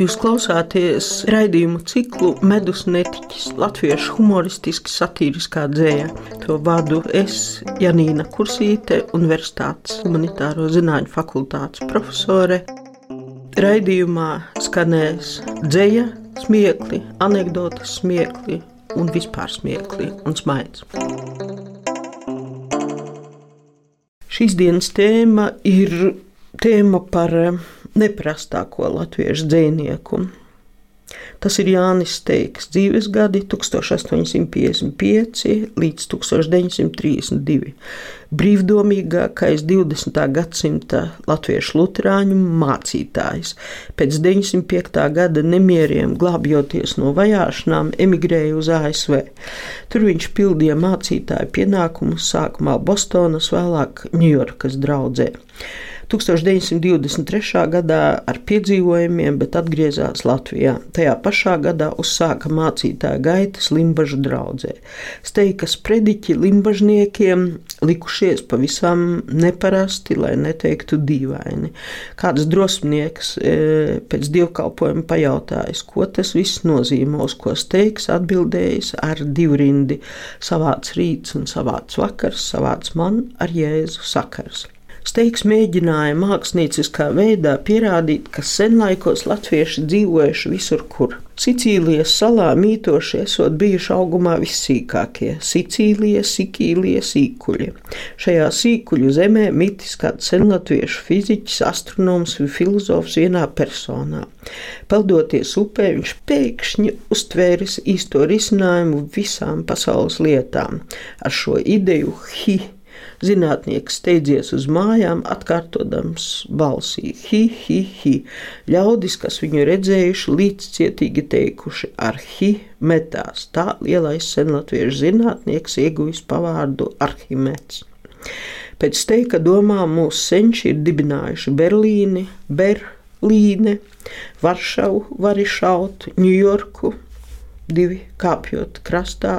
Jūs klausāties raidījumu ciklu Medus netiķis, latviešu humoristiski satīriskā dzēja. To vadu es, Janīna Kursīte, Universitātes humanitāro zināņu fakultātes profesore. Raidījumā skanēs dzēja, smiekli, anekdotas smiekli un vispār smiekli un smaids. Šīs dienas tēma ir tēma par neprastāko latviešu dzinieku. Tas ir Jānis Steigs dzīves gadi 1855 līdz 1932. Brīvdomīgākais 20. gadsimta latviešu luterāņu mācītājs. Pēc 905. gada nemieriem glābjoties no vajāšanām, emigrēja uz ASV. Tur viņš pildīja mācītāju pienākumus sākumā Bostonas, vēlāk Ņujorkas draudzē. 1923. gadā ar piedzīvojumiem, bet atgriezās Latvijā. Tajā pašā gadā uzsāka mācītāja gaitas Limbažu draugzē. Steikas prediķi limbažniekiem likušies pavisam neparasti, lai neteiktu dīvaini. Kāds drosmnieks e, pēc dievkalpojuma pajautājis, ko tas viss nozīmē, uz ko Steiks atbildējis ar divrindi - savāds rīts un savāds vakars, savāds man ar Jēzu sakars. Steigs mēģināja mākslinieckā veidā pierādīt, ka senlaikos latvieši dzīvojuši visur, kur. Sicīlijas salā mītoši esot bijuši augumā vissīkākie - Sicīlija, Sikīlija, sīkuļi. Šajā sīkuļu zemē mitis kāds senlatviešu fiziķis, astronoms un filozofs vienā personā. Peldoties upē, viņš pēkšņi uztvēris īsto risinājumu visām pasaules lietām. Ar šo ideju hi Zinātnieks steidzies uz mājām, atkārtodams balsī: hi, hi, hi. Ļaudis, kas viņu redzējuši, līdzcietīgi teikuši: ar hi metās. Tā lielais senlatviešu zinātnieks ieguvis pavārdu Arhimeds. Pēc teika domām mūsu senči ir dibinājuši Berlīni, Berlīne, Varšavu, Varišaut, Ņujorku, divi kāpjot krastā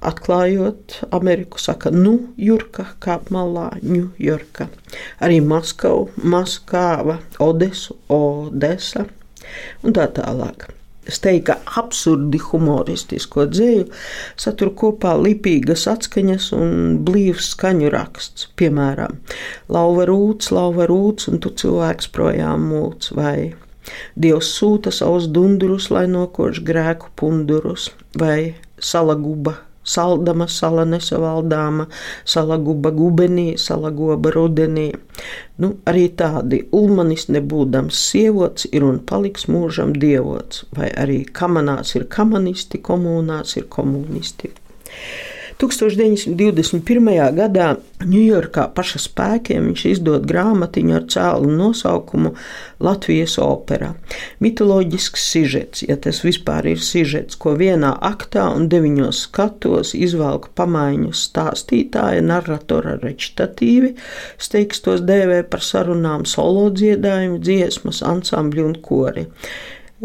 atklājot Ameriku, saka, nu, Jurka, kāp malā, Ņujorka. Arī Maskavu, Maskava, Odesu, Odesa un tā tālāk. Steiga absurdi humoristisko dzēju satur kopā lipīgas atskaņas un blīvs skaņu raksts. Piemēram, lauva rūts, lauva rūts, un tu cilvēks projām mūts vai Dievs sūta savus dundurus, lai nokož grēku pundurus, vai salaguba saldama, sala nesavaldāma, sala guba gubenī, sala goba rudenī. Nu, arī tādi ulmanis nebūdams sievots ir un paliks mūžam dievots, vai arī kamanās ir kamanisti, komunās ir komunisti. 1921. gadā Ņujorkā paša spēkiem viņš izdod grāmatiņu ar cēlu nosaukumu Latvijas opera. Mitoloģisks sižets, ja tas vispār ir sižets, ko vienā aktā un deviņos skatos izvelk pamaiņu stāstītāja, narratora recitatīvi, steigs tos dēvē par sarunām solo dziedājumu, dziesmas, ansambļu un kori.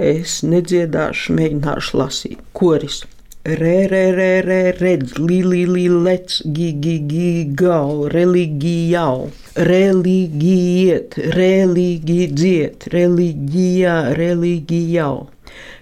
Es nedziedāšu, mēģināšu lasīt. Koris re, re, re, re, redz, li, li, li, lec, gi, gi, gi, gau, religijau, religijiet, religijiet, religijā, religijau.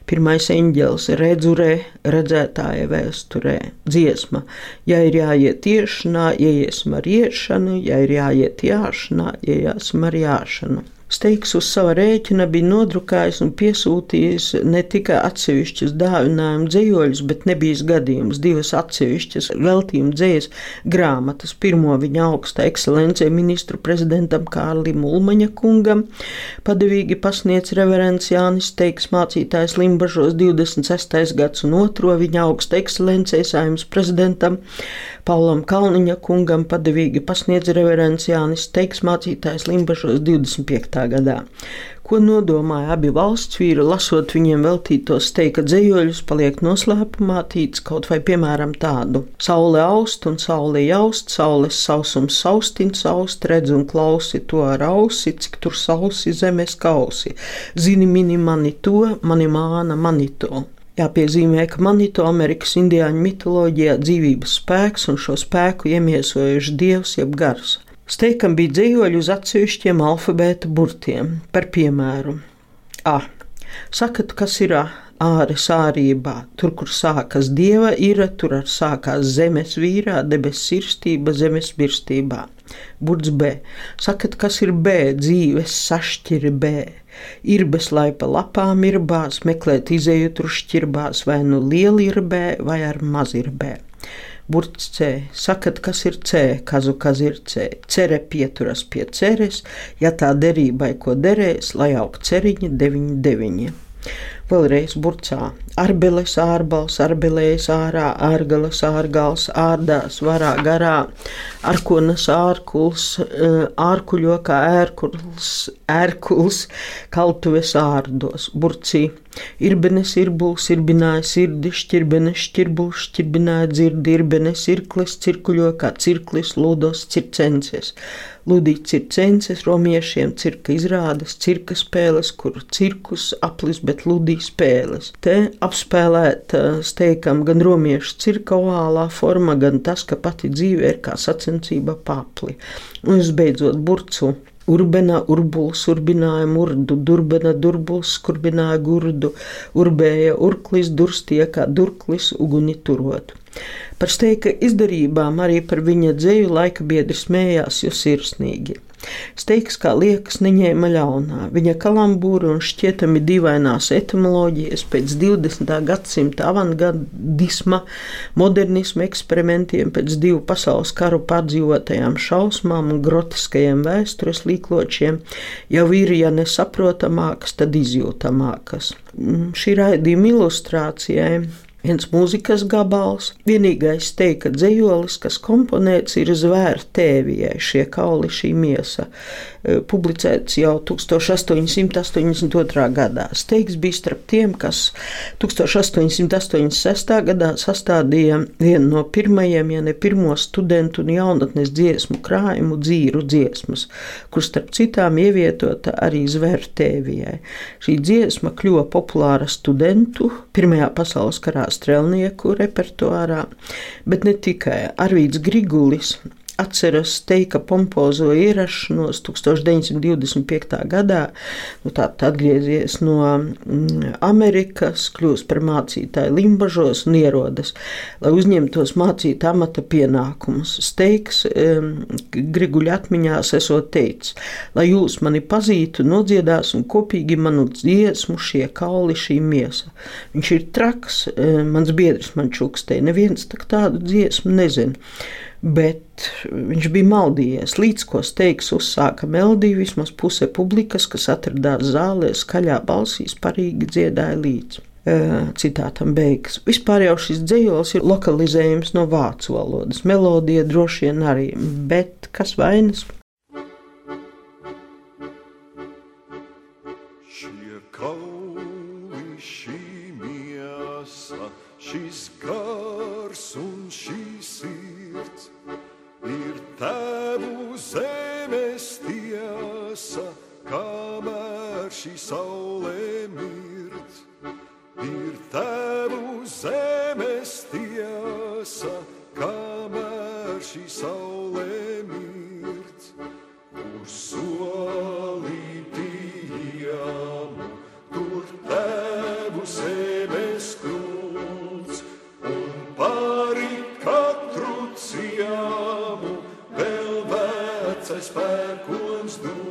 Pirmais eņģēlis redzu, re, redzētāja vēsturē, dziesma. Ja ir jāiet tiešanā, ieiesim ar iešanu, ja ir jāiet jāšanā, ieiesim ar jāšanu. Steigs uz sava rēķina bija nodrukājis un piesūtījis ne tikai atsevišķus dāvinājumu dzējoļus, bet nebija gadījums divas atsevišķas veltījuma dzējas grāmatas. Pirmo viņa augsta ekscelencē ministru prezidentam Kārlim Ulmaņa kungam, padevīgi pasniedz reverends Jānis Steigs mācītājs Limbažos 26. gads un otro viņa augsta ekscelencē saimnes prezidentam Paulam Kalniņa kungam padevīgi pasniedz reverends Jānis Steigs mācītājs Limbažos 25 gadā. Ko nodomāja abi valsts vīri, lasot viņiem veltītos steika dzējoļus, paliek noslēpumā tīts kaut vai piemēram tādu: Saule aust un saule jaust, saules sausums saustin saust, redz un klausi to ar ausi, cik tur sausi zemes kausi. Zini mini mani to, mani māna mani to. Jāpiezīmē, ka Manito Amerikas indiāņu mitoloģijā dzīvības spēks un šo spēku iemiesojuši dievs jeb gars. Steikam bija dzīvoļi uz atsevišķiem alfabēta burtiem, par piemēru A. Sakat, kas ir āres ārībā, tur, kur sākas dieva ir, tur ar sākās zemes vīrā, debes sirstība, zemes mirstībā. Burts B. Sakat, kas ir B, dzīves sašķiri B. Ir bez laipa lapām ir bās, meklēt izēju tur šķirbās, vai nu liela ir B, vai ar maz ir B. Burts C. Sakat, kas ir C, kazu kas ir C. Cere pieturas pie ceres, ja tā derībai ko derēs, lai aug ceriņa 99. Vēlreiz burcā. Arbeles ārbals, arbelējas ārā, ārgales ārgals, ārdās varā garā, arkonas ārkuls, eh, ārkuļo kā ērkuls, ērkuls, kaltuves ārdos, burcī. Irbenes irbuls, irbināja sirdi, šķirbenes šķirbuls, šķirbināja dzirdi, irbenes irklis, cirkuļo kā cirklis, lūdos circences. Ludīts circences romiešiem cirka izrādes, cirka spēles, kur cirkus aplis, bet ludī spēles. Te apspēlēta steikam gan romiešu cirka ovālā forma, gan tas, ka pati dzīve ir kā sacensība papli. Un visbeidzot burcu. Urbena, urbuls, urbināja murdu, durbena, durbuls, skurbināja gurdu, urbēja urklis, durstie kā durklis, uguni turot. Par steika izdarībām arī par viņa dzēju laika biedri smējās, jo sirsnīgi. Steiks, kā liekas, neņēma ļaunā. Viņa kalambūra un šķietami dīvainās etimoloģijas pēc 20. gadsimta avangardisma, modernisma eksperimentiem, pēc divu pasaules karu pārdzīvotajām šausmām un grotiskajiem vēstures līkločiem jau ir, ja nesaprotamākas, tad izjūtamākas. Mm, šī raidījuma ilustrācijai viens mūzikas gabals. Vienīgais teika dzējolis, kas komponēts, ir zvēra tēvijai šie kauli, šī miesa. E, publicēts jau 1882. gadā. Steigs bija starp tiem, kas 1886. gadā sastādīja vienu no pirmajiem, ja ne pirmo studentu un jaunatnes dziesmu krājumu dzīru dziesmas, kur starp citām ievietota arī zvēra tēvijai. Šī dziesma kļuva populāra studentu Pirmajā pasaules karā strelnieku repertuārā, bet ne tikai. Arvīts Grigulis atceras teika pompozo ierašanos 1925. gadā, nu, tātad atgriezies no mm, Amerikas, kļūst par mācītāju Limbažos un ierodas, lai uzņemtos mācīt amata pienākumus. Steiks Griguļa atmiņās esot teicis, lai jūs mani pazītu, nodziedās un kopīgi manu dziesmu šie kauli, šī miesa. Viņš ir traks, mans biedrs man čukstē, neviens tak tādu dziesmu nezina bet viņš bija maldījies. Līdz ko steigs uzsāka melodiju, vismaz puse publikas, kas atradās zālē, skaļā balsīs parīgi dziedāja līdzi. Citātam beigas. Vispār jau šis dzējols ir lokalizējums no vācu valodas. Melodija droši vien arī, bet kas vainas? Šie kauli, šī miesa, šis gars Ir tēvu zemes tiesa, kamēr šī saulē mirdz. Uz solītījām, tur tēvu zemes krūts un pāri katru ciemu vēl vecais pērkons dūts,